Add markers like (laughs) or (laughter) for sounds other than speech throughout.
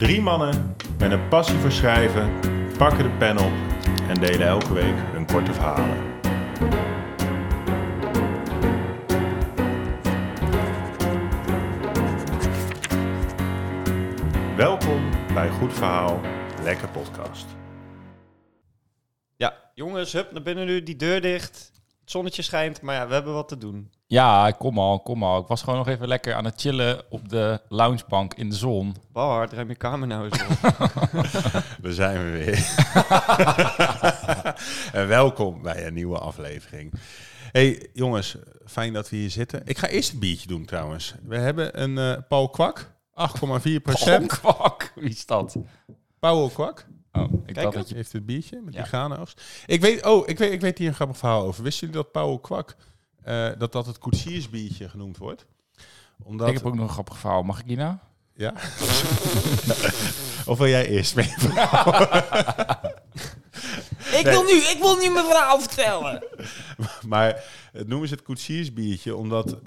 Drie mannen met een passie voor schrijven pakken de pen op en delen elke week hun korte verhalen. Welkom bij Goed Verhaal, Lekker Podcast. Ja, jongens, hup, naar binnen nu, die deur dicht. Het zonnetje schijnt, maar ja, we hebben wat te doen. Ja, kom al, kom al. Ik was gewoon nog even lekker aan het chillen op de loungebank in de zon. Balhard, ruim je kamer nou eens op. (laughs) We zijn we weer. (laughs) en welkom bij een nieuwe aflevering. Hey jongens, fijn dat we hier zitten. Ik ga eerst een biertje doen trouwens. We hebben een eh, Paul Kwak, 8,4 procent. kwak. Wie is dat? Paul Kwak Oh, ik Kijk dacht dat je... heeft het biertje met Ja. die. Ik weet, oh, ik weet, ik weet hier een grappig verhaal over. Wisten jullie dat Paul Kwak, eh, dat dat het koetsiersbiertje genoemd wordt? Omdat, Ik heb ook nog een grappig verhaal. Mag ik die nou? Ja? (laughs) of wil jij eerst mee? (laughs) ik, wil nu, ik wil nu mijn verhaal vertellen. (laughs) Maar het noemen ze het koetsiersbiertje omdat eh,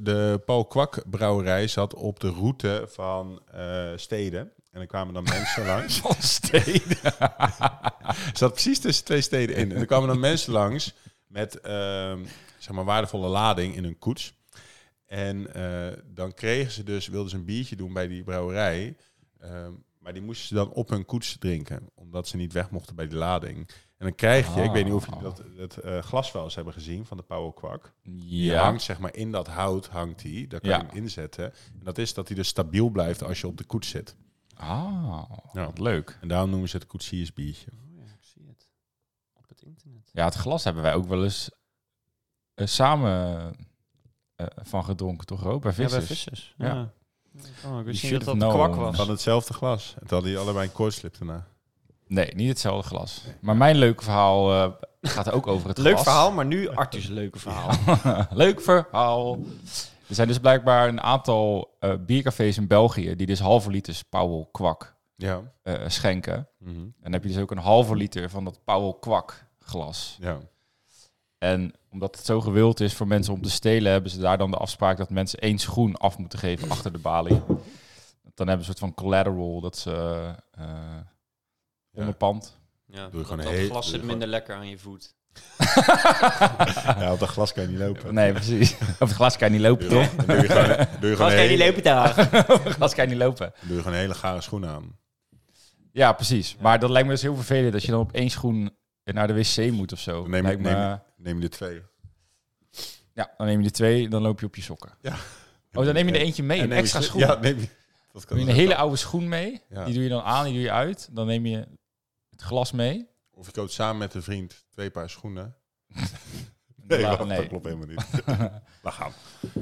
de Paul Kwak brouwerij zat op de route van eh, steden. En er kwamen dan mensen (laughs) langs. Van steden. (laughs) zat precies tussen twee steden in. En er kwamen dan mensen langs met ehm, zeg maar waardevolle lading in hun koets. En eh, dan kregen ze dus, wilden ze een biertje doen bij die brouwerij. Ehm, maar die moesten ze dan op hun koets drinken, omdat ze niet weg mochten bij die lading. En dan krijg je, ik weet niet of jullie dat, dat eh, glas wel eens hebben gezien van de Power Kwak. Die Ja. hangt zeg maar in dat hout, hangt die. Daar kan Ja. je hem inzetten. En dat is dat hij dus stabiel blijft als je op de koets zit. Ah, Ja. wat leuk. En daarom noemen ze het koetsiersbiertje. Oh ja, ik zie het. Op het internet. Ja, het glas hebben wij ook wel eens eh, samen eh, van gedronken, toch ook? Bij Ja, bij vissers. Ja. Ja. Oh, ik wist niet should dat kwak was. Van hetzelfde glas. En toen hadden die allebei een koortslip daarna. Nee, niet hetzelfde glas. Maar mijn leuke verhaal eh, gaat ook over het Leuk glas. verhaal, maar nu Arthur's leuke verhaal. (laughs) Leuk verhaal. Er zijn dus blijkbaar een aantal eh, biercafés in België die dus halve liters Powell kwak Ja. eh, schenken. Mhm. En dan heb je dus ook een halve liter van dat Powell kwak glas. Ja. En omdat het zo gewild is voor mensen om te stelen, hebben ze daar dan de afspraak dat mensen één schoen af moeten geven achter de balie. Dan hebben ze een soort van collateral dat ze eh onderpand. Ja, Doe je dat, gewoon dat heel- glas zit minder lekker aan je voet. Ja, op dat glas kan je niet lopen. Nee, precies. (laughs) Op het glas kan je niet lopen, Doe je, toch? dan doe je gewoon, doe je gewoon, een, hele, lopen daar. (laughs) Op het glas kan je niet lopen. doe je gewoon een hele gare schoen aan. Ja, precies. Maar dat lijkt me dus heel vervelend dat je dan op één schoen naar de wc moet of zo. Dan neem je- me- neem Neem je er twee. Ja, dan neem je er twee, dan loop je op je sokken. Ja. Oh, dan neem je er eentje mee, En een je extra schoen. Ja, neem je. Dat kan Doe je een hele oude schoen mee, Ja. die doe je dan aan, die doe je uit. Dan neem je het glas mee. Of je koopt samen met een vriend twee paar schoenen. (laughs) Nee, wacht, nee. dat klopt helemaal niet. (laughs) We gaan.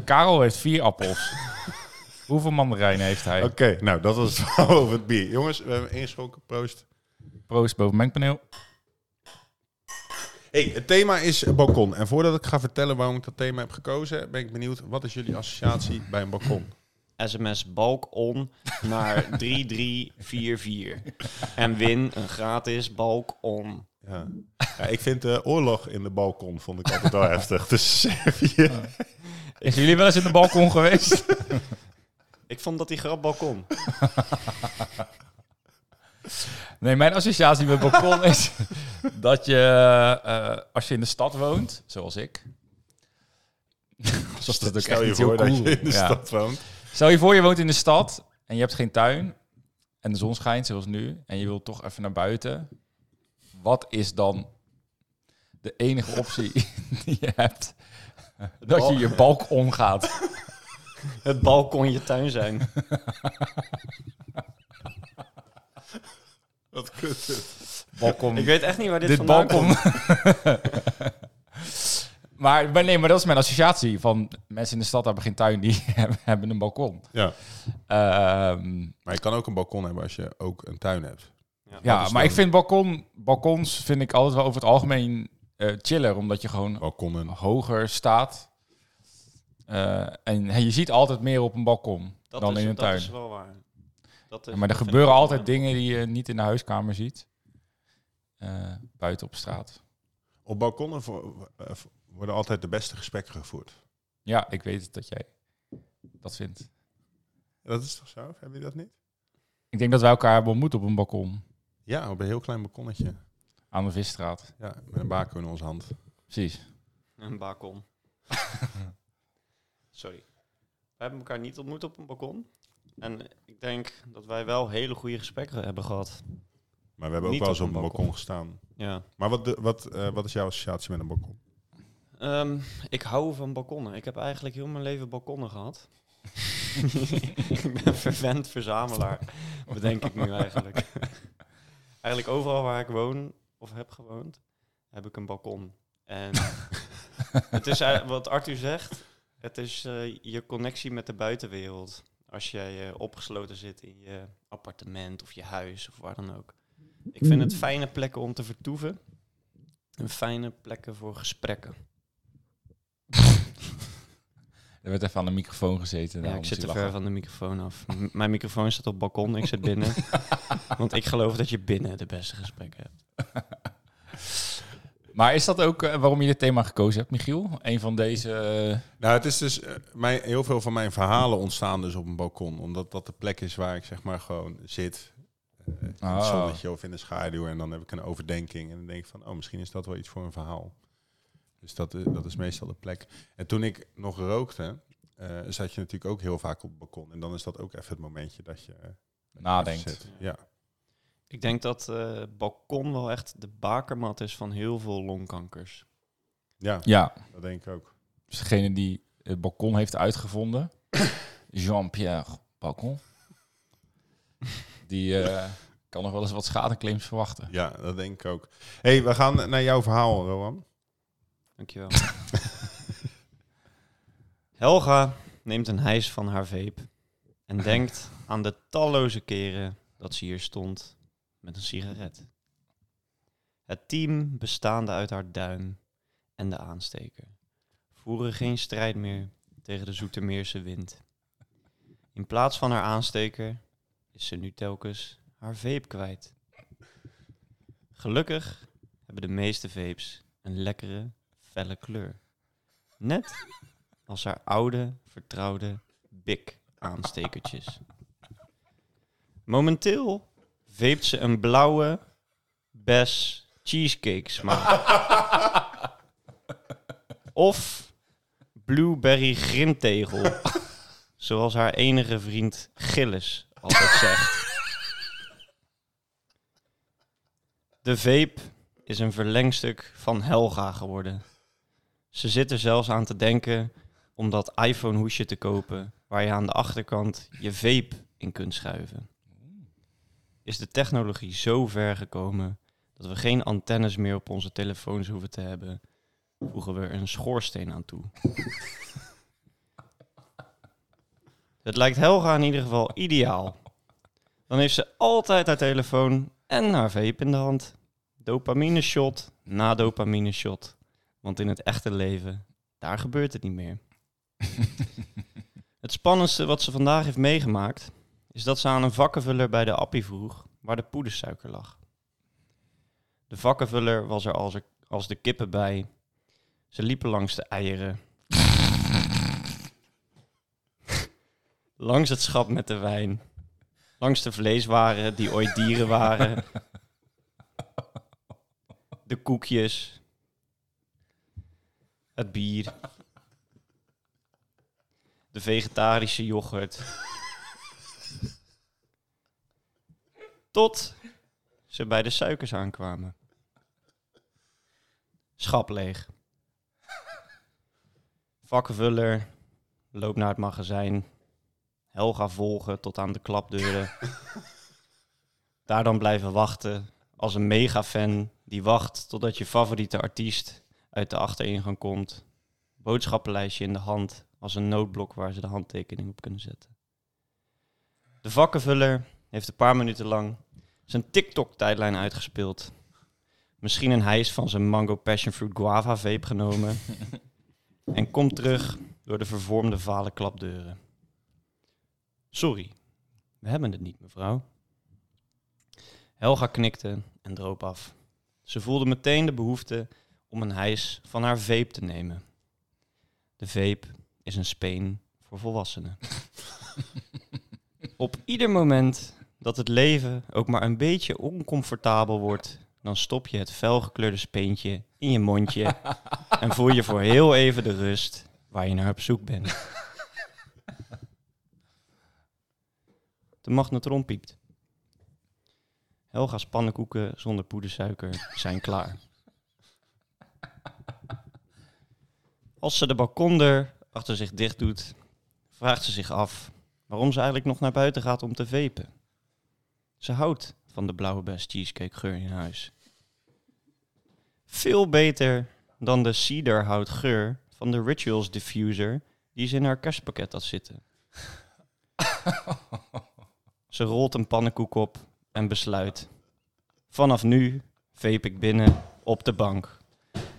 Karel heeft vier appels. (laughs) Hoeveel mandarijnen heeft hij? Oké, nou dat was het verhaal over het bier. Jongens, we hebben ingeschonken. Proost. Proost boven mengpaneel. Hey, het thema is balkon. En voordat ik ga vertellen waarom ik dat thema heb gekozen, ben ik benieuwd, wat is jullie associatie bij een balkon? SMS balk on naar (laughs) 3344. En win een gratis balk on. Ja. ja, ik vind de oorlog in de balkon vond ik altijd wel heftig. (laughs) Dus Servië. Is jullie wel eens in de balkon geweest? (laughs) Ik vond dat die grap balkon. Nee, mijn associatie met balkon is dat je, eh, als je in de stad woont, zoals ik. Alsof dat ook Stel echt je voor dat je in de Ja. stad woont. Stel je voor, je woont in de stad en je hebt geen tuin en de zon schijnt zoals nu en je wilt toch even naar buiten. Wat is dan de enige optie (laughs) die je hebt? Dat je je balk omgaat. (laughs) Het balkon je tuin zijn. (laughs) Wat kut. Balkon. Ik weet echt niet waar dit, dit vandaan balkon. komt. Maar, maar nee, maar dat is mijn associatie van mensen in de stad hebben geen tuin, die (laughs) hebben- een balkon. Ja, Ehm, maar je kan ook een balkon hebben als je ook een tuin hebt. ja, maar dan- ik vind balkon, balkons vind ik altijd wel over het algemeen eh, chiller, omdat je gewoon Balkonnen. hoger staat. Eh, en hey, je ziet altijd meer op een balkon Dat dan is, in een dat tuin. is wel waar. Dat is, Ja, maar er dat gebeuren altijd wel. dingen die je niet in de huiskamer ziet. Eh, buiten op straat. Op balkonnen vo- eh, worden altijd de beste gesprekken gevoerd. Ja, ik weet dat jij dat vindt. Dat is toch zo? Heb je dat niet? Ik denk dat wij elkaar hebben ontmoet op een balkon Ja, op een heel klein balkonnetje. aan de Visstraat. Ja, met een bako in onze hand. Precies. Een balkon. (laughs) Sorry. We hebben elkaar niet ontmoet op een balkon. En ik denk dat wij wel hele goede gesprekken hebben gehad. Maar we hebben ook Niet wel eens op een balkon, balkon. gestaan. Ja. Maar wat, de, wat, eh, wat is jouw associatie met een balkon? Ehm, ik hou van balkonnen. Ik heb eigenlijk heel mijn leven balkonnen gehad. (laughs) ik ben vervent verzamelaar, bedenk ik nu eigenlijk. (laughs) eigenlijk overal waar ik woon of heb gewoond, heb ik een balkon. En (laughs) het is eigenlijk wat Arthur zegt, het is eh, je connectie met de buitenwereld. Als jij eh, opgesloten zit in je appartement of je huis of waar dan ook. Ik vind het fijne plekken om te vertoeven. En fijne plekken voor gesprekken. Er werd even aan de microfoon gezeten. Ja, ik zit te ver van de microfoon af. M- mijn microfoon staat op het balkon, ik zit binnen. (laughs) Want ik geloof dat je binnen de beste gesprekken hebt. (laughs) Maar is dat ook eh, waarom je dit thema gekozen hebt, Michiel? Een van deze... eh, Nou, het is dus... eh, mijn, heel veel van mijn verhalen ontstaan dus op een balkon. Omdat dat de plek is waar ik zeg maar gewoon zit. eh, in het Oh. zonnetje of in de schaduw. En dan heb ik een overdenking. En dan denk ik van, oh, misschien is dat wel iets voor een verhaal. Dus dat, is- dat is meestal de plek. En toen ik nog rookte, eh, zat je natuurlijk ook heel vaak op het balkon. En dan is dat ook even het momentje dat je... eh, Nadenkt. Ja. Ik denk dat eh balkon wel echt de bakermat is van heel veel longkankers. ja, ja, dat denk ik ook. dus degene die het balkon heeft uitgevonden, (coughs) Jean-Pierre Balkon, die eh, kan nog wel eens wat schadeclaims verwachten. Ja, dat denk ik ook. hey, we gaan naar jouw verhaal, Rowan. Dankjewel. (laughs) Helga neemt een hijs van haar vape en denkt aan de talloze keren dat ze hier stond met een sigaret. Het team bestaande uit haar duim en de aansteker voeren geen strijd meer tegen de Zoetermeerse wind. In plaats van haar aansteker is ze nu telkens haar vape kwijt. Gelukkig hebben de meeste vapes een lekkere, felle kleur. Net als haar oude, vertrouwde Big aanstekertjes. Momenteel veept ze een blauwe Bes cheesecake smaak. of blueberry grimtegel. Zoals haar enige vriend Gilles altijd zegt. De vape is een verlengstuk van Helga geworden. Ze zit er zelfs aan te denken om dat iPhone hoesje te kopen waar je aan de achterkant je vape in kunt schuiven. Is de technologie zo ver gekomen dat we geen antennes meer op onze telefoons hoeven te hebben, voegen we er een schoorsteen aan toe. (laughs) Het lijkt Helga in ieder geval ideaal. Dan heeft ze altijd haar telefoon en haar vape in de hand. Dopamine shot na dopamine shot. Want in het echte leven, daar gebeurt het niet meer. (laughs) het spannendste wat ze vandaag heeft meegemaakt, is dat ze aan een vakkenvuller bij de appie vroeg waar de poedersuiker lag. De vakkenvuller was er als, er als de kippen bij. Ze liepen langs de eieren. (laughs) langs het schap met de wijn. Langs de vleeswaren die ooit dieren waren. (laughs) De koekjes. Het bier. De vegetarische yoghurt. Tot ze bij de suikers aankwamen. Schap leeg. Vakkenvuller loopt naar het magazijn. Helga volgen tot aan de klapdeuren. Daar dan blijven wachten als een mega-fan die wacht totdat je favoriete artiest uit de achteringang komt. Boodschappenlijstje in de hand als een noodblok waar ze de handtekening op kunnen zetten. De vakkenvuller heeft een paar minuten lang zijn TikTok-tijdlijn uitgespeeld. Misschien een hijs van zijn Mango Passion Fruit Guava vape genomen. (laughs) en komt terug door de vervormde vale klapdeuren. Sorry, we hebben het niet, mevrouw. Helga knikte en droop af. Ze voelde meteen de behoefte om een hijs van haar vape te nemen. De vape is een speen voor volwassenen. (laughs) Op ieder moment dat het leven ook maar een beetje oncomfortabel wordt, dan stop je het felgekleurde speentje in je mondje en voel je voor heel even de rust waar je naar op zoek bent. De magnetron piept. Helga's pannenkoeken zonder poedersuiker zijn klaar. Als ze de balkondeur achter zich dicht doet, vraagt ze zich af waarom ze eigenlijk nog naar buiten gaat om te vapen. Ze houdt van de blauwe best cheesecake geur in huis. Veel beter dan de cedarhout geur van de Rituals diffuser die ze in haar kerstpakket had zitten. (laughs) ze rolt een pannenkoek op en besluit. Vanaf nu vape ik binnen op de bank.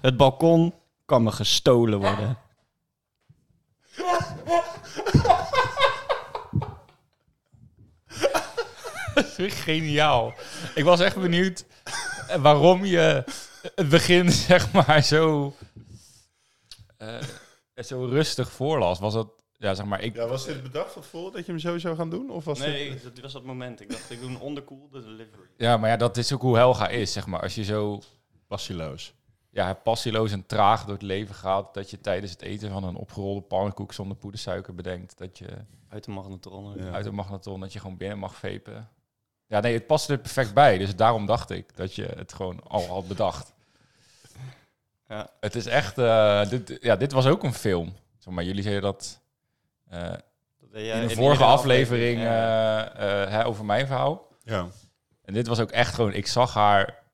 Het balkon kan me gestolen worden. (laughs) Geniaal. Ik was echt benieuwd eh, waarom je het begin, (laughs) zeg maar, zo, eh, zo rustig voorlas. Was dat, ja, zeg maar, ik... Ja, was dit bedacht van tevoren dat je hem zo zou gaan doen? Of was Nee, dat was dat moment. Ik dacht, ik doe een onderkoelde delivery. Ja, maar ja, dat is ook hoe Helga is, zeg maar. Als je zo passieloos? Ja, passieloos en traag door het leven gaat, dat je tijdens het eten van een opgerolde pannenkoek zonder poedersuiker bedenkt dat je Uit de magnetron. Ja. uit een magnetron, dat je gewoon binnen mag vapen. Ja, nee, het past er perfect bij. Dus daarom dacht ik dat je het gewoon al had bedacht. (laughs) Ja. Het is echt... eh, dit, ja, dit was ook een film. Zeg maar, jullie zeiden dat eh, jij in de vorige aflevering ja. eh, eh, hè, over mijn verhaal. Ja. En dit was ook echt gewoon... Ik zag haar...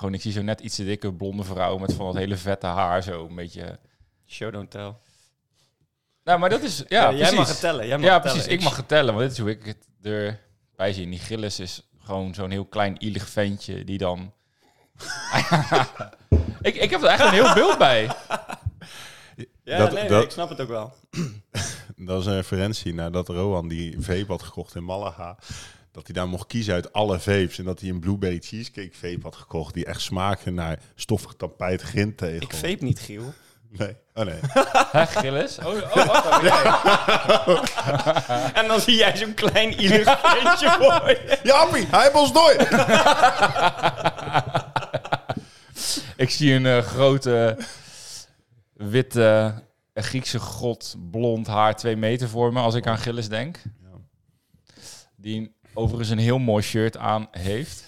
Gewoon, ik zie zo net iets te dikke blonde vrouw met van dat hele vette haar. Zo een beetje... Show don't tell. Nou, maar dat is... Ja, Ja, jij mag het tellen. Jij mag Ja, het precies. tellen. Ik mag het tellen, want dit is hoe ik het erbij zie. Die Gillis is gewoon zo'n heel klein, ielig ventje die dan... (laughs) ik, ik heb er echt een heel beeld bij. Ja, Dat- nee, ik snap het ook wel. (clears throat) Dat is een referentie naar dat Rohan die vape had gekocht in Malaga. Dat hij daar mocht kiezen uit alle vapes. En dat hij een blueberry cheesecake vape had gekocht. Die echt smaakte naar stoffig tapijt grindtegel. Ik vape niet, Giel. (laughs) Nee. Oh nee. (laughs) Hè, Gillis? Oh, oh wacht (laughs) even. En dan zie jij zo'n klein ventje voor je. Jappie, hij heeft ons nooit. Ik zie een eh, grote, witte, eh, Griekse god, blond haar, twee meter voor me als ik aan Gillis denk. Die overigens een heel mooi shirt aan heeft.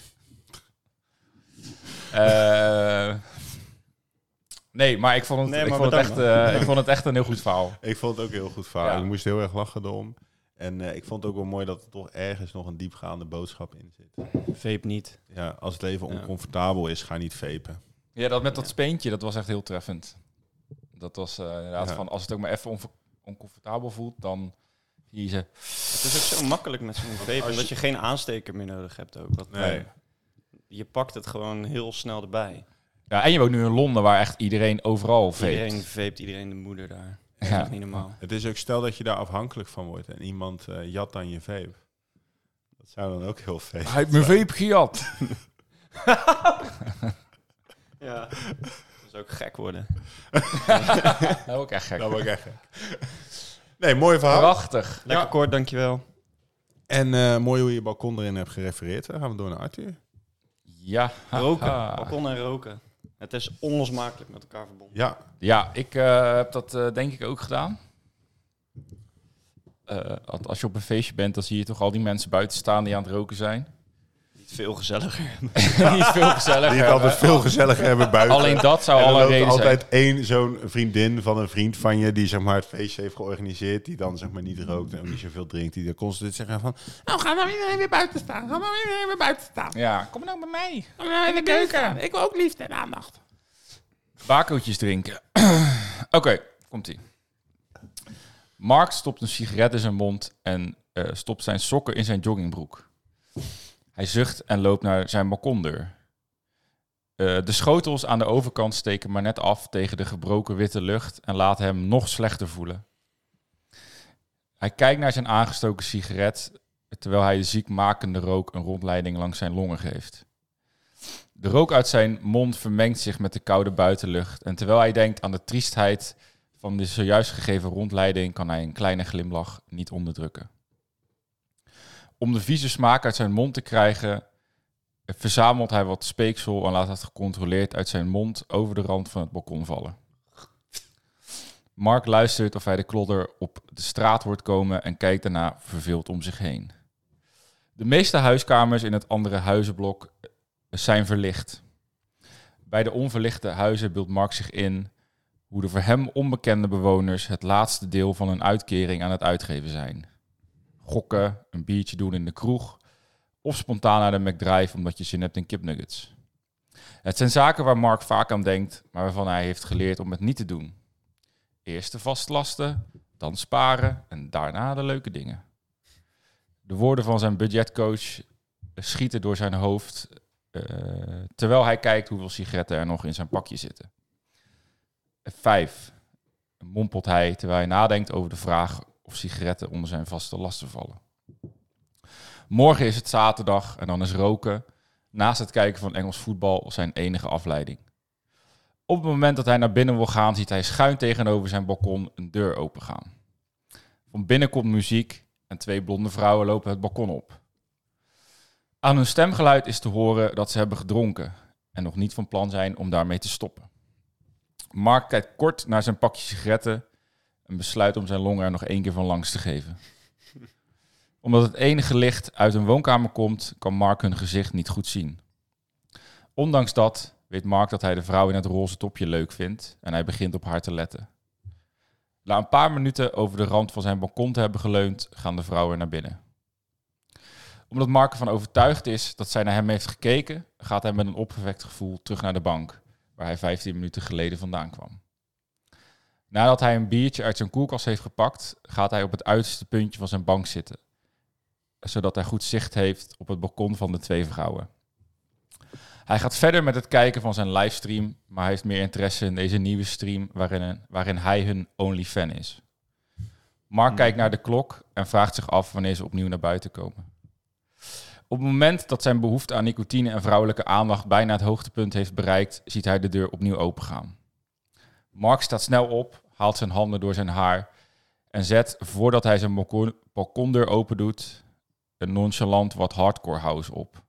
Eh, nee, maar ik vond het, Nee, ik, vond het echt, eh, ik vond het echt een heel goed verhaal. Ik vond het ook heel goed verhaal. Ja. Ik moest heel erg lachen erom. En eh, ik vond het ook wel mooi dat er toch ergens nog een diepgaande boodschap in zit. Vape niet. Ja, als het leven Ja. oncomfortabel is, ga niet vapen. Ja, dat met dat speentje, dat was echt heel treffend. Dat was inderdaad Ja. van, als het ook maar even oncomfortabel voelt, dan Het is ook zo makkelijk met zo'n vape. als je- Dat je geen aansteker meer nodig hebt ook. Want Nee. Je pakt het gewoon heel snel erbij. Ja, en je woont nu in Londen, waar echt iedereen overal vape. Iedereen vapet, iedereen de moeder daar. Dat Ja. is niet normaal. Het is ook stel dat je daar afhankelijk van wordt en iemand eh, jat aan je vape. Dat zou dan ook heel veel. Hij heeft mijn vape gejat. (laughs) Ja. Dat zou ook gek worden. (laughs) Dat ook echt gek. Dat ik echt gek. Nee, mooi verhaal. Prachtig. Lekker kort, dankjewel. En eh, mooi hoe je je balkon erin hebt gerefereerd. Dan gaan we door naar Arthur. Ja. Roken. (laughs) Balkon en roken. Het is onlosmakelijk met elkaar verbonden. Ja, Ja, ik eh, heb dat eh, denk ik ook gedaan. Eh, als je op een feestje bent, dan zie je toch al die mensen buiten staan die aan het roken zijn. (laughs) Veel gezelliger. Niet veel gezellig. die het altijd veel gezelliger hebben buiten. Alleen dat zou en al er een loopt reden zijn. altijd één zo'n vriendin van een vriend van je die zeg maar het feestje heeft georganiseerd, die dan zeg maar niet rookt en ook niet zoveel drinkt, die dan constant zeggen van, nou ga nou iedereen weer buiten staan, ga nou iedereen weer buiten staan. Ja, kom nou bij mij. Ga nou in de keuken. Ik wil ook liefde en aandacht. Bakootjes drinken. (clears throat) Oké, komt-ie. Mark stopt een sigaret in zijn mond en eh, stopt zijn sokken in zijn joggingbroek. Hij zucht en loopt naar zijn balkondeur. Eh, de schotels aan de overkant steken maar net af tegen de gebroken witte lucht en laten hem nog slechter voelen. Hij kijkt naar zijn aangestoken sigaret terwijl hij de ziekmakende rook een rondleiding langs zijn longen geeft. De rook uit zijn mond vermengt zich met de koude buitenlucht. En terwijl hij denkt aan de triestheid van de zojuist gegeven rondleiding, kan hij een kleine glimlach niet onderdrukken. Om de vieze smaak uit zijn mond te krijgen, verzamelt hij wat speeksel en laat het gecontroleerd uit zijn mond over de rand van het balkon vallen. Mark luistert of hij de klodder op de straat hoort komen en kijkt daarna verveeld om zich heen. De meeste huiskamers in het andere huizenblok zijn verlicht. Bij de onverlichte huizen beeldt Mark zich in hoe de voor hem onbekende bewoners het laatste deel van hun uitkering aan het uitgeven zijn. Gokken, een biertje doen in de kroeg of spontaan naar de McDrive omdat je zin hebt in kipnuggets. Het zijn zaken waar Mark vaak aan denkt, maar waarvan hij heeft geleerd om het niet te doen. Eerst de vastlasten, dan sparen en daarna de leuke dingen. De woorden van zijn budgetcoach schieten door zijn hoofd eh, terwijl hij kijkt hoeveel sigaretten er nog in zijn pakje zitten. Vijf, mompelt hij terwijl hij nadenkt over de vraag of sigaretten onder zijn vaste lasten vallen. Morgen is het zaterdag en dan is roken, naast het kijken van Engels voetbal, zijn enige afleiding. Op het moment dat hij naar binnen wil gaan, ziet hij schuin tegenover zijn balkon een deur opengaan. Van binnen komt muziek en twee blonde vrouwen lopen het balkon op. Aan hun stemgeluid is te horen dat ze hebben gedronken en nog niet van plan zijn om daarmee te stoppen. Mark kijkt kort naar zijn pakje sigaretten en besluit om zijn longen er nog één keer van langs te geven. Omdat het enige licht uit een woonkamer komt, kan Mark hun gezicht niet goed zien. Ondanks dat weet Mark dat hij de vrouw in het roze topje leuk vindt en hij begint op haar te letten. Na een paar minuten over de rand van zijn balkon te hebben geleund, gaan de vrouwen naar binnen. Omdat Mark ervan overtuigd is dat zij naar hem heeft gekeken, gaat hij met een opgewekt gevoel terug naar de bank, waar hij 15 minuten geleden vandaan kwam. Nadat hij een biertje uit zijn koelkast heeft gepakt, gaat hij op het uiterste puntje van zijn bank zitten, zodat hij goed zicht heeft op het balkon van de twee vrouwen. Hij gaat verder met het kijken van zijn livestream, maar hij heeft meer interesse in deze nieuwe stream waarin, waarin hij hun only fan is. Mark kijkt naar de klok en vraagt zich af wanneer ze opnieuw naar buiten komen. Op het moment dat zijn behoefte aan nicotine en vrouwelijke aandacht bijna het hoogtepunt heeft bereikt, ziet hij de deur opnieuw opengaan. Mark staat snel op, haalt zijn handen door zijn haar en zet, voordat hij zijn balkon, balkondeur open doet, een nonchalant wat hardcore house op.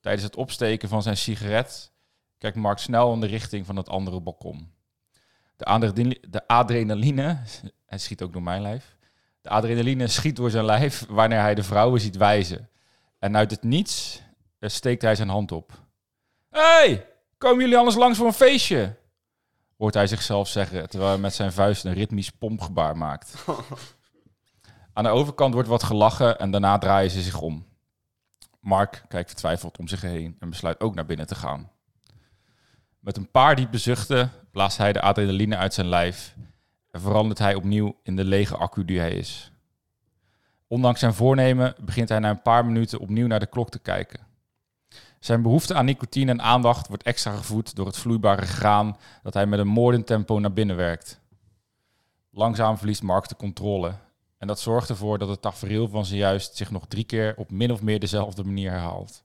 Tijdens het opsteken van zijn sigaret kijkt Mark snel in de richting van het andere balkon. De, adrenali- de adrenaline, hij schiet ook door mijn lijf. De adrenaline schiet door zijn lijf wanneer hij de vrouwen ziet wijzen. En uit het niets eh, steekt hij zijn hand op. hey, komen jullie anders langs voor een feestje? Hoort hij zichzelf zeggen, terwijl hij met zijn vuist een ritmisch pompgebaar maakt. (laughs) Aan de overkant wordt wat gelachen en daarna draaien ze zich om. Mark kijkt vertwijfeld om zich heen en besluit ook naar binnen te gaan. Met een paar diepe zuchten blaast hij de adrenaline uit zijn lijf en verandert hij opnieuw in de lege accu die hij is. Ondanks zijn voornemen begint hij na een paar minuten opnieuw naar de klok te kijken. Zijn behoefte aan nicotine en aandacht wordt extra gevoed door het vloeibare graan dat hij met een moordend tempo naar binnen werkt. Langzaam verliest Mark de controle en dat zorgt ervoor dat het tafereel van zojuist zich nog drie keer op min of meer dezelfde manier herhaalt.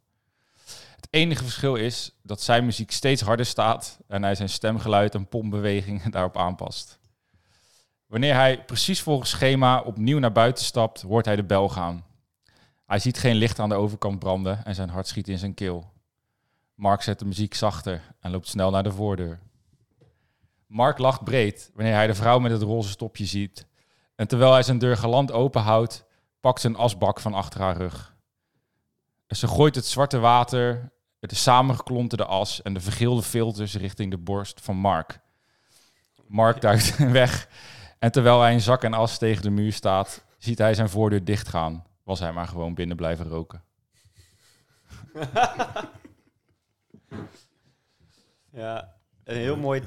Het enige verschil is dat zijn muziek steeds harder staat en hij zijn stemgeluid en pompbewegingen (laughs) daarop aanpast. Wanneer hij precies volgens schema opnieuw naar buiten stapt, hoort hij de bel gaan. Hij ziet geen licht aan de overkant branden en zijn hart schiet in zijn keel. Mark zet de muziek zachter en loopt snel naar de voordeur. Mark lacht breed wanneer hij de vrouw met het roze stopje ziet. En terwijl hij zijn deur galant openhoudt, pakt ze een asbak van achter haar rug. Ze gooit het zwarte water, de samengeklonterde as en de vergeelde filters richting de borst van Mark. Mark duikt (laughs) weg en terwijl hij in zak en as tegen de muur staat, ziet hij zijn voordeur dichtgaan. Was hij maar gewoon binnen blijven roken. (laughs) Ja, een heel mooi...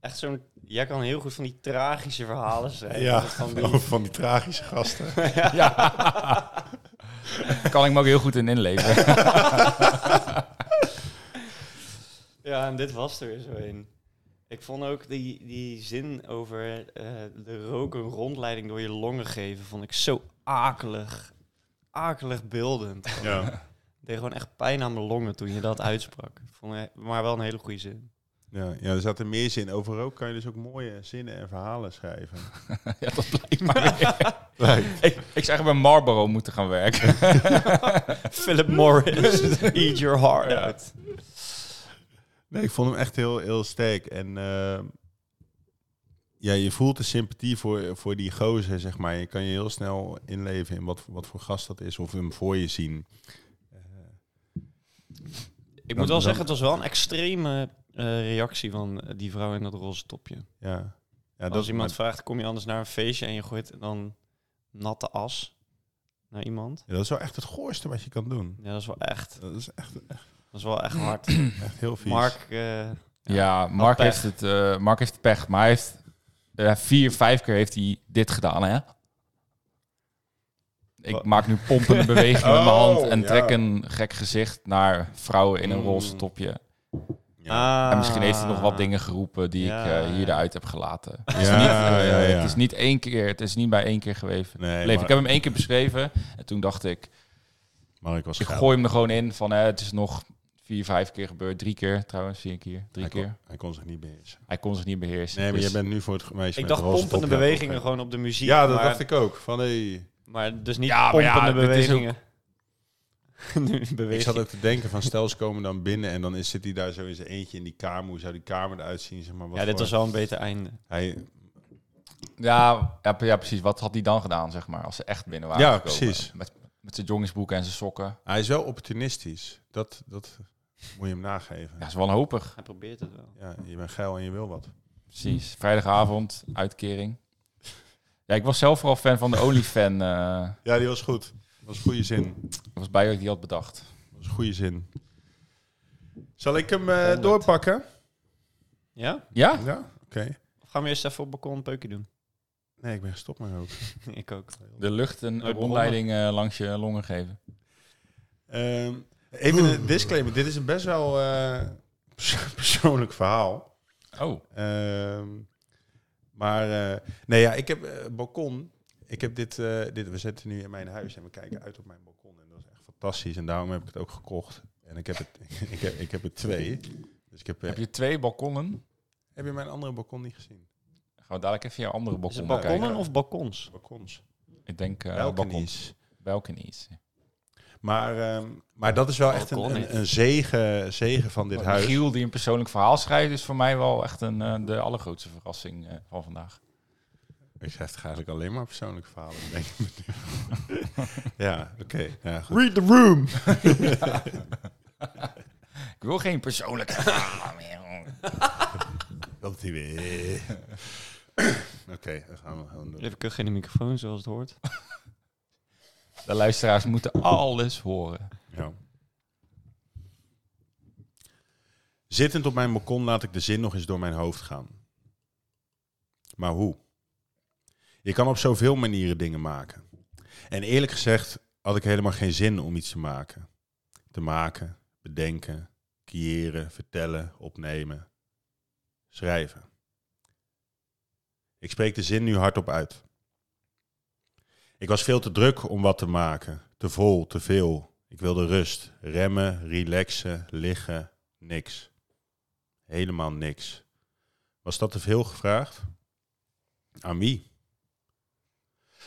Echt zo'n... Jij kan heel goed van die tragische verhalen schrijven. Ja, (laughs) Van die, van die tragische gasten. (laughs) Ja. Daar kan ik me ook heel goed in inleven. ja, en dit was er weer zo een. Ik vond ook die, die zin over eh, de rook een rondleiding door je longen geven, vond ik zo akelig. Akelig beeldend. Ja. Het deed gewoon echt pijn aan mijn longen toen je dat uitsprak. Ik vond maar wel een hele goede zin. Ja, ja, er zaten meer zinnen. Over rook kan je dus ook mooie zinnen en verhalen schrijven. (laughs) ja, dat blijkt maar (laughs) ik, ik zou eigenlijk bij Marlboro moeten gaan werken. (laughs) Philip Morris, eat your heart Ja. out. Nee, ik vond hem echt heel, heel sterk. En eh, ja, je voelt de sympathie voor, voor die gozer, zeg maar. Je kan je heel snel inleven in wat, wat voor gast dat is. Of hem voor je zien. Eh, Ik Dan- moet wel dan- zeggen, het was wel een extreme eh, reactie van eh, die vrouw in dat roze topje. ja. ja, Als iemand maar- vraagt, kom je anders naar een feestje en je gooit dan natte as naar iemand? ja, dat is wel echt het goorste wat je kan doen. Ja, dat is wel echt, Dat is echt, echt, dat is wel echt (clears throat) hard. echt heel vies. Mark, eh, Ja, Mark heeft, het, eh, Mark heeft pech, maar hij heeft eh, vier, vijf keer heeft hij dit gedaan, hè? Ik Wat? maak nu pompende (laughs) bewegingen met mijn hand Oh, en ja. trek een gek gezicht naar vrouwen in een Mm. roze topje. Ja. En misschien heeft hij nog wat Ah. dingen geroepen die Ja, ik eh, hier ja. eruit heb gelaten. Het Ja, is, niet, eh, ja, ja. het is niet één keer, het is niet bij één keer geweest. Nee, maar- Ik heb hem één keer beschreven en toen dacht ik, Mark was ik gooi hem er gewoon in van eh, het is nog vier, vijf keer gebeurd. Drie keer trouwens, vier keer, drie hij keer. Kon, hij kon zich niet beheersen. Hij kon zich niet beheersen. Nee, maar Dus- jij bent nu voor het meisje ik dacht pompende bewegingen gewoon op de muziek. Ja, dat maar, dacht ik ook. Van, hey. Maar dus niet Ja, maar ja, pompende dit is ook- bewegingen. (laughs) Ik zat ook te denken van stel ze komen dan binnen en dan is, zit hij daar zo in zijn eentje in die kamer. Hoe zou die kamer eruit zien? Zeg maar, wat ja, dit voor- was wel een beter einde. Hij, Ja, ja, ja, precies. Wat had hij dan gedaan, zeg maar, als ze echt binnen waren Ja, gekomen? precies. Met, met zijn joggingsbroek en zijn sokken. hij is wel opportunistisch. Dat, dat moet je hem nageven. Ja, is wanhopig. Hij probeert het wel. Ja, je bent geil en je wil wat. Precies. Vrijdagavond, uitkering. Ja, ik was zelf vooral fan van de Onlyfan. eh Ja, die was goed. Dat was een goede zin. Dat was bij dat ik die had bedacht. was een goede zin. Zal ik hem eh, doorpakken? Ja? Ja? Ja, oké. Of gaan we eerst even op het balkon een peukje doen? Nee, ik ben gestopt met roken. (laughs) ik ook. De lucht een rondleiding eh, langs je longen geven. Ehm, even een disclaimer. Dit is een best wel eh, perso- (laughs) persoonlijk verhaal. Oh, Ehm, maar eh, nee, ja, ik heb eh, balkon. Ik heb dit, eh, dit. We zitten nu in mijn huis en we kijken uit op mijn balkon. En dat is echt fantastisch. En daarom heb ik het ook gekocht. En ik heb het, (laughs) ik heb, ik heb er twee. Dus ik heb. heb je twee balkonnen? heb je mijn andere balkon niet gezien? Gaan we dadelijk even je andere balkon het bekijken. balkonnen of balkons? Balkons. Ik denk eh balkons. Balkonies. Balkonies. Maar, ehm, maar dat is wel echt een, een, een zegen, zegen van dit Oh, huis. Giel die een persoonlijk verhaal schrijft is voor mij wel echt een, eh, de allergrootste verrassing eh, van vandaag. Ik schrijf toch eigenlijk alleen maar persoonlijke verhalen. (laughs) Denk ik. (laughs) ja, oké. Ja, goed. Read the room! (laughs) Ik wil geen persoonlijke verhalen meer. Komt hij weer. Oké, dan gaan we gewoon doen. Even kuchen in de microfoon zoals het hoort. De luisteraars moeten alles horen. Ja. Zittend op mijn balkon laat ik de zin nog eens door mijn hoofd gaan. Maar hoe? Je kan op zoveel manieren dingen maken. En eerlijk gezegd had ik helemaal geen zin om iets te maken. Te maken, bedenken, creëren, vertellen, opnemen, schrijven. Ik spreek de zin nu hardop uit. Ik was veel te druk om wat te maken. Te vol, te veel. Ik wilde rust, remmen, relaxen, liggen, niks. Helemaal niks. Was dat te veel gevraagd? Aan wie?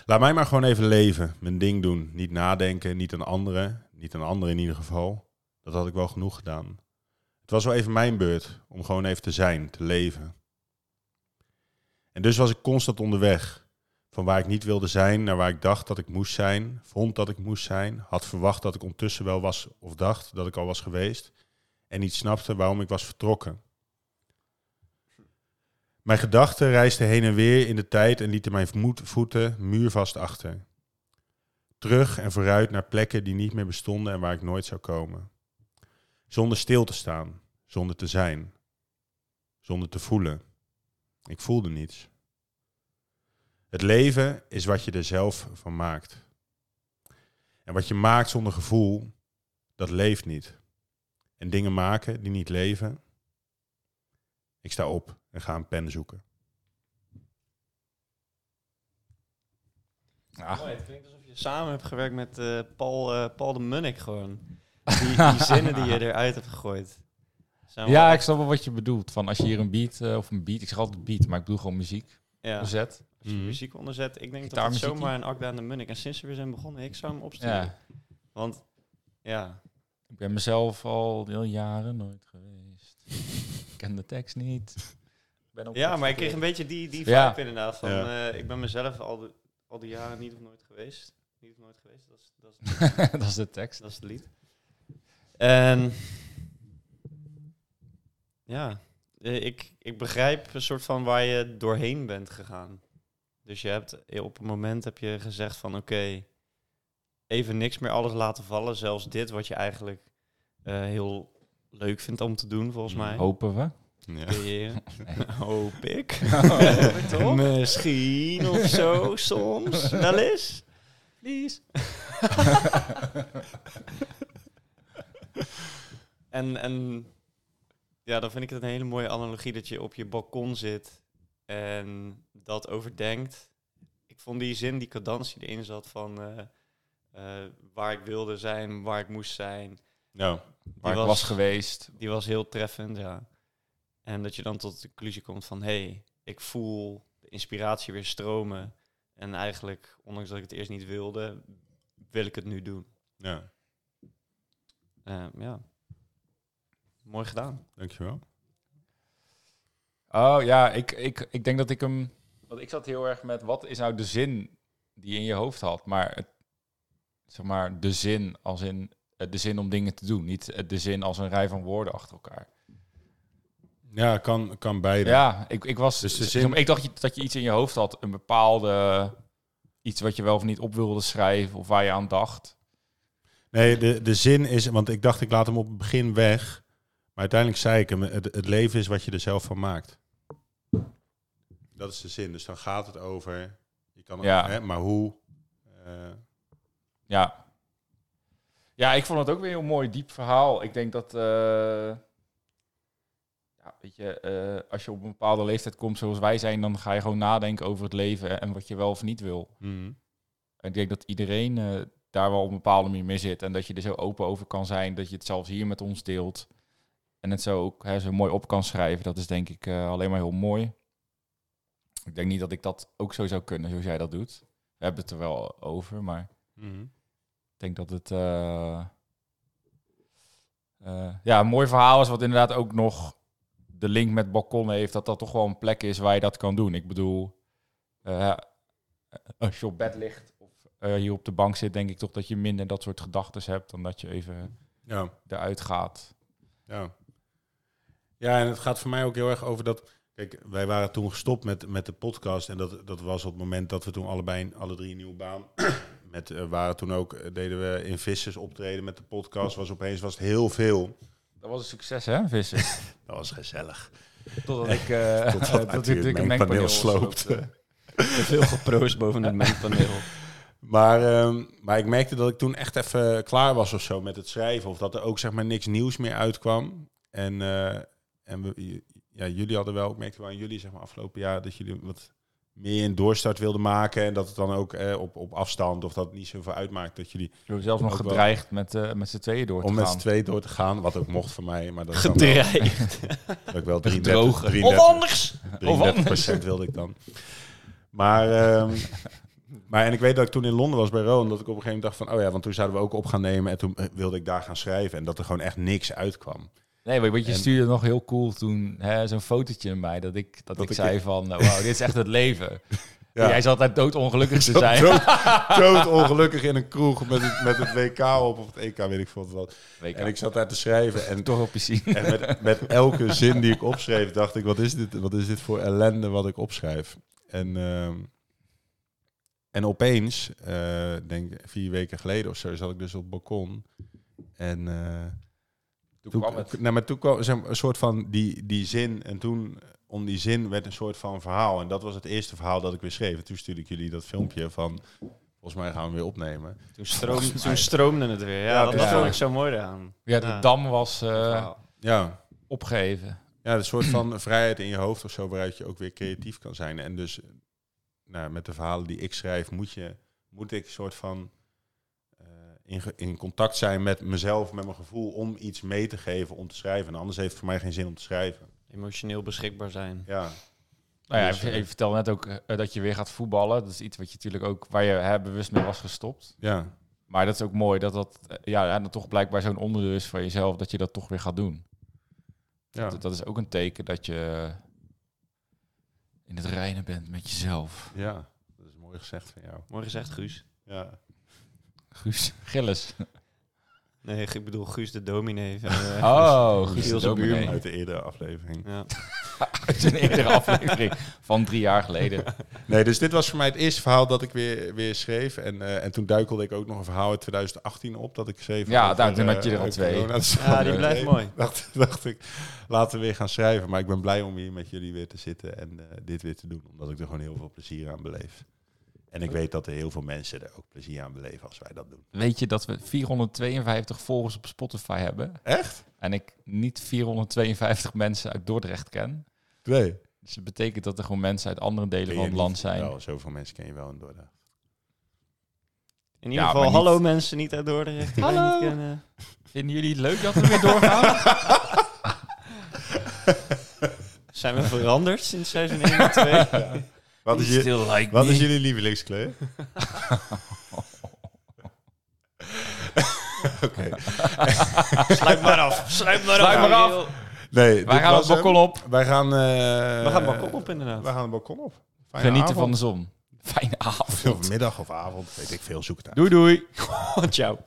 Laat mij maar gewoon even leven, mijn ding doen. Niet nadenken, niet aan anderen. Niet aan anderen in ieder geval. Dat had ik wel genoeg gedaan. Het was wel even mijn beurt om gewoon even te zijn, te leven. En dus was ik constant onderweg. Van waar ik niet wilde zijn naar waar ik dacht dat ik moest zijn, vond dat ik moest zijn, had verwacht dat ik ondertussen wel was of dacht dat ik al was geweest en niet snapte waarom ik was vertrokken. Mijn gedachten reisden heen en weer in de tijd en lieten mijn voeten muurvast achter. Terug en vooruit naar plekken die niet meer bestonden en waar ik nooit zou komen. Zonder stil te staan, zonder te zijn, zonder te voelen. Ik voelde niets. Het leven is wat je er zelf van maakt. En wat je maakt zonder gevoel, dat leeft niet. En dingen maken die niet leven. Ik sta op en ga een pen zoeken. Ja, Mooi, het klinkt alsof je samen hebt gewerkt met eh, Paul, eh, Paul de Munnik gewoon. Die, (laughs) die zinnen die je eruit hebt gegooid. Ja, wel ik snap wel wat je bedoelt. Van als je hier een beat, eh, of een beat, ik zeg altijd beat, maar ik bedoel gewoon muziek, ja, zet. Als je Mhm. muziek onderzet. Ik denk dat het zomaar een Akda en de Munnik. En sinds we weer zijn begonnen, ik zou hem opsturen. Ja. Want, ja, Ik ben mezelf al heel jaren nooit geweest. ik ken de tekst niet. Ben ja maar ik kreeg een beetje die, die vibe Ja. inderdaad. Van, Ja. eh, ik ben mezelf al, de, al die jaren niet of nooit geweest. Niet of nooit geweest, dat is, dat is, (laughs) dat is de tekst. dat is het lied. En ja, eh, ik, ik begrijp een soort van waar je doorheen bent gegaan. Dus je hebt eh, op een moment heb je gezegd van oké, even niks meer alles laten vallen. Zelfs dit wat je eigenlijk eh, heel leuk vindt om te doen, volgens mij. Hopen we. Ja. (laughs) Hoop ik. (laughs) Hoop ik toch? Misschien of zo, (laughs) soms. Wel eens. Please. En, en ja, dan vind ik het een hele mooie analogie dat je op je balkon zit en dat overdenkt. Ik vond die zin, die cadantie erin zat van eh, eh, waar ik wilde zijn, waar ik moest zijn. Nou, Waar was- ik was geweest. Die was heel treffend, ja. En dat je dan tot de conclusie komt van... hé, hey, ik voel de inspiratie weer stromen. En eigenlijk, ondanks dat ik het eerst niet wilde... wil ik het nu doen. ja, Eh, ja. Mooi gedaan. dankjewel. Oh ja, ik, ik, ik denk dat ik hem... Want ik zat heel erg met, wat is nou de zin die je in je hoofd had? Maar, het, zeg maar de zin als in eh, de zin om dingen te doen. Niet eh, de zin als een rij van woorden achter elkaar. Ja, kan, kan beide. Ja, ik, ik was. Dus de zeg zin- maar, Ik dacht je- dat je iets in je hoofd had, een bepaalde iets wat je wel of niet op wilde schrijven of waar je aan dacht. Nee, de, de zin is, want ik dacht ik laat hem op het begin weg. Maar uiteindelijk zei ik hem, het, het leven is wat je er zelf van maakt. Dat is de zin. Dus dan gaat het over, je kan Ja. hè, maar hoe. eh, Ja. Ja, ik vond het ook weer een heel mooi diep verhaal. Ik denk dat, eh, ja, weet je, eh, als je op een bepaalde leeftijd komt zoals wij zijn, dan ga je gewoon nadenken over het leven en wat je wel of niet wil. mhm. Ik denk dat iedereen daar wel op een bepaalde manier mee zit. En dat je er zo open over kan zijn. Dat je het zelfs hier met ons deelt. En het zo ook hè, zo mooi op kan schrijven. Dat is denk ik alleen maar heel mooi. Ik denk niet dat ik dat ook zo zou kunnen zoals jij dat doet. We hebben het er wel over, maar Mhm. ik denk dat het eh, eh, ja, een mooi verhaal is. Wat inderdaad ook nog de link met balkon heeft. Dat dat toch wel een plek is waar je dat kan doen. Ik bedoel, als je op bed ligt of eh, hier op de bank zit, denk ik toch dat je minder dat soort gedachten hebt dan dat je even Ja. eruit gaat. Ja. Ja, en het gaat voor mij ook heel erg over dat. Kijk, wij waren toen gestopt met, met de podcast. En dat, dat was op het moment dat we toen allebei, alle drie een nieuwe baan. (clears throat) met, eh, waren toen ook, eh, deden we in Vissers optreden met de podcast. Was opeens was het heel veel. Dat was een succes, hè, vissen? (laughs) Dat was gezellig. Totdat ik, eh (laughs) (laughs) Totdat ik een mengpaneel sloopt. veel geproost boven het mengpaneel. Maar, ehm, maar ik merkte dat ik toen echt even klaar was of zo met het schrijven. Of dat er ook zeg maar niks nieuws meer uitkwam. En, en we, ja, jullie hadden wel, ik merkte wel aan jullie zeg maar afgelopen jaar dat jullie wat meer een doorstart wilden maken. En dat het dan ook eh, op, op afstand of dat het niet zoveel uitmaakt dat jullie hebt zelfs nog gedreigd met, eh met z'n tweeën door te om met gaan. z'n twee door te gaan. Wat ook mocht voor mij. Maar dat dan wel, Gedreigd. (laughs) dat ik wel Gedrogen. 33, Of 33, anders. 33 procent wilde ik dan. Maar, ehm, maar en ik weet dat ik toen in Londen was bij Roon, dat ik op een gegeven moment dacht van, oh ja, want toen zouden we ook op gaan nemen en toen eh, wilde ik daar gaan schrijven en dat er gewoon echt niks uitkwam. Nee, weet je stuurde nog heel cool toen zo'n fotootje naar mij dat ik, dat Dat ik ik- zei van, nou, wauw, dit is echt het leven. (laughs) Ja. Jij zat altijd doodongelukkig te zijn. dood, (laughs) dood ongelukkig in een kroeg met het, met het WK op, of het EK, weet ik veel wat. En ik zat daar te schrijven en, toch op je en met, met elke zin die ik opschreef, dacht ik, wat is dit, wat is dit voor ellende wat ik opschrijf? En, ehm, en opeens, eh, denk vier weken geleden of zo, zat ik dus op het balkon. En eh, Toen toen, kwam het. nou, maar toen kwam zeg maar, een soort van die, die zin. En toen, om die zin, werd een soort van verhaal. En dat was het eerste verhaal dat ik weer schreef. En toen stuurde ik jullie dat filmpje van... Volgens mij gaan we weer opnemen. Toen, stroom, toen stroomde het weer. Ja, Ja, dat, ja. dat vond ik zo mooi eraan. Ja, de Ja. dam was eh, Wauw. Ja, opgeheven. ja een soort van (clears throat) vrijheid in je hoofd of zo... waaruit je ook weer creatief kan zijn. En dus nou, met de verhalen die ik schrijf... moet, je, moet ik een soort van... in, in contact zijn met mezelf, met mijn gevoel, om iets mee te geven, om te schrijven. En anders heeft het voor mij geen zin om te schrijven. Emotioneel beschikbaar zijn. Ja, Nou ja, Dus, je, eh, je vertelde net ook eh, dat je weer gaat voetballen. Dat is iets wat je natuurlijk ook, waar je hè, bewust mee was gestopt. ja, Maar dat is ook mooi dat dat eh, ja, ja, dan toch blijkbaar zo'n onderdeel is van jezelf dat je dat toch weer gaat doen. ja. Dat, dat is ook een teken dat je in het reinen bent met jezelf. ja. Dat is mooi gezegd van jou. Mooi gezegd, Guus. Ja. Guus Gilles. Nee, ik bedoel Guus de dominee. Van, eh, Oh, Guus Guus de dominee. buurman. Uit de eerdere aflevering. Ja. (laughs) Uit een eerdere aflevering van drie jaar geleden. Nee, dus dit was voor mij het eerste verhaal dat ik weer, weer schreef. En, eh, en toen duikelde ik ook nog een verhaal uit 2018 op dat ik schreef. Ja, daar- toen eh, had je er al over twee. corona. Ja, die blijft mooi. Dacht, (laughs) dacht ik, laten we weer gaan schrijven. Maar ik ben blij om hier met jullie weer te zitten en eh, dit weer te doen. Omdat ik er gewoon heel veel plezier aan beleef. En ik weet dat er heel veel mensen er ook plezier aan beleven als wij dat doen. Weet je dat we 452 volgers op Spotify hebben? Echt? En ik niet 452 mensen uit Dordrecht ken. Nee. Dus het betekent dat er gewoon mensen uit andere delen van het land zijn. Wel, zoveel mensen ken je wel in Dordrecht. In ieder Ja, geval, niet- hallo mensen niet uit Dordrecht die wij Hallo. niet kennen. Vinden jullie het leuk dat we weer doorgaan? (laughs) Zijn we veranderd sinds seizoen 1 en 2? (laughs) Wat is, je, like wat me. is jullie lievelingskleur? (laughs) Oké. Sluit maar af. Sluit maar Sluit af. maar af. Nee, Wij gaan het balkon hem. op. Wij gaan... eh, We gaan het balkon op inderdaad. We gaan het balkon op. Fijne Genieten van avond. de zon. Fijne avond. Of middag of avond, weet ik veel, zoek het uit. Doei doei. (laughs) Ciao.